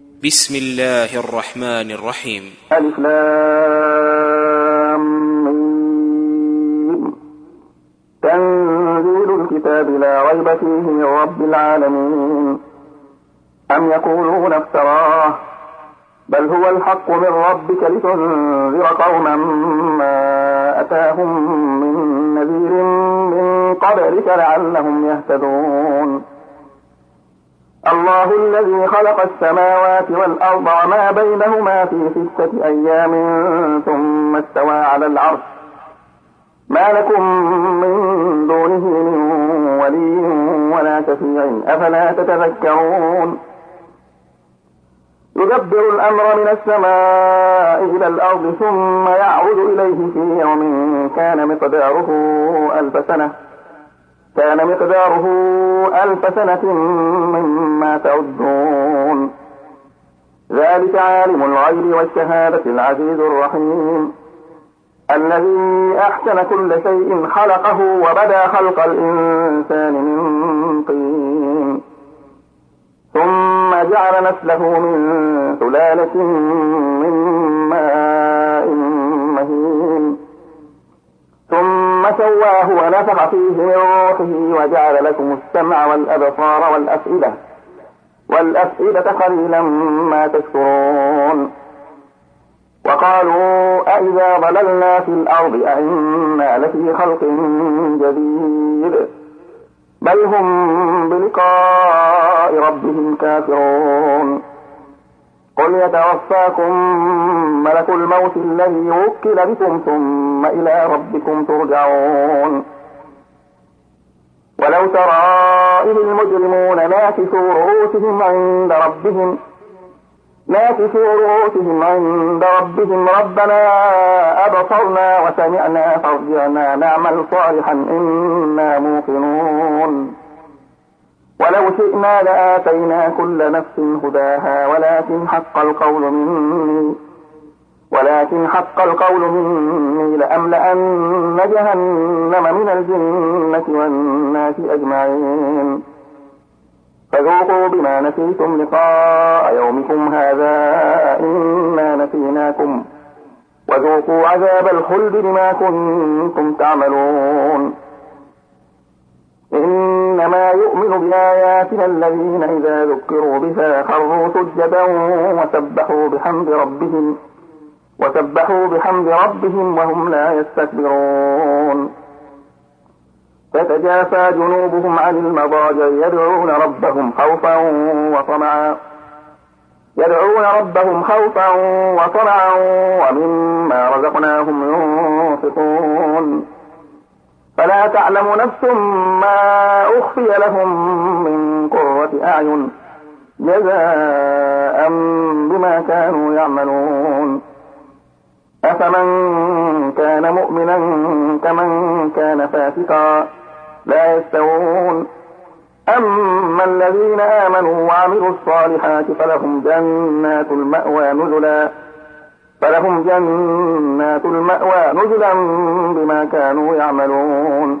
بسم الله الرحمن الرحيم. ألف. تنزيل الكتاب لا ريب فيه من رب العالمين. أم يقولون افتراه؟ بل هو الحق من ربك لتنذر قوما ما أتاهم من نذير من قبلك لعلهم يهتدون. الله الذي خلق السماوات والأرض وما بينهما في ستة أيام ثم استوى على العرش. ما لكم من دونه من ولي ولا شفيع. أفلا تتذكرون؟ يدبر الأمر من السماء إلى الأرض ثم يعود إليه في يوم كان مقداره ألف سنة. كان مقداره ألف سنة مما تعدون. ذلك عالم الغيب والشهادة العزيز الرحيم. الذي أحسن كل شيء خلقه وبدا خلق الإنسان من طين. ثم جعل نسله من سلالة من ماء مهين. ثم سواه ونفخ فيه من روحه وجعل لكم السمع والأبصار والأفئدة والأفئدة قليلا ما تشكرون. وقالوا أئذا ضللنا في الأرض أئنا لفي خلق جديد. بل هم بلقاء ربهم كافرون. قل يتوفاكم ملك الموت الذي وكل بكم ثم إلى ربكم ترجعون. ولو ترى إذ المجرمون ناكسوا رؤوسهم عند ربهم ناكسوا رؤوسهم عند ربهم ربنا أبصرنا وسمعنا فارجعنا نعمل صالحا إنا موقنون. ولو شئنا لآتينا كل نفس هداها ولكن حق القول مني ولكن حق القول مني لأملأن جهنم من الجنة والناس أجمعين. فذوقوا بما نسيتم لقاء يومكم هذا إنا نسيناكم وذوقوا عذاب الخلد بما كنتم تعملون. إنما يؤمن بآياتنا الذين إذا ذكروا بها خروا سجدا وسبحوا بحمد ربهم وسبحوا بحمد ربهم وهم لا يستكبرون. تتجافى جنوبهم عن المضاجع يدعون ربهم خوفا وطمعا. يدعون ربهم خوفا وطمعا ومما رزقناهم ينفقون. فلا تعلم نفس ما أخفي لهم من قرة أعين جزاء بما كانوا يعملون أفمن كان مؤمنا كمن كان فاسقا لا يستوون أما الذين آمنوا وعملوا الصالحات فلهم جنات المأوى نزلا فلهم جنات المأوى نزلا بما كانوا يعملون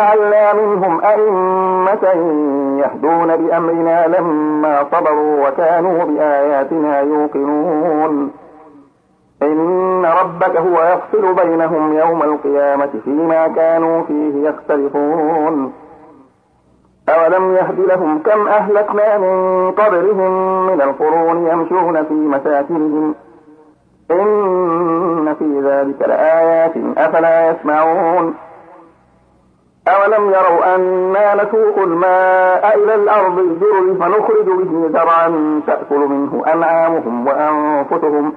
وجعلنا منهم أئمة يهدون بأمرنا لما صبروا وكانوا بآياتنا يوقنون. إن ربك هو يفصل بينهم يوم القيامة فيما كانوا فيه يختلفون. أولم يهد لهم كم أهلكنا من قبلهم من القرون يمشون في مساكنهم. ذلك لآيات أفلا يسمعون. أولم يروا أنا نسوق الماء إلى الأرض الجرز فنخرج به زرعا تأكل منه أنعامهم وأنفسهم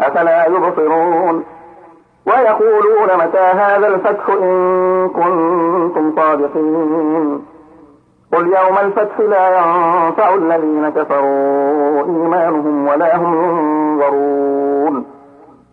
أفلا يبصرون ويقولون متى هذا الفتح إن كنتم صادقين قل يوم الفتح لا ينفع الذين كفروا إيمانهم ولا هم ينظرون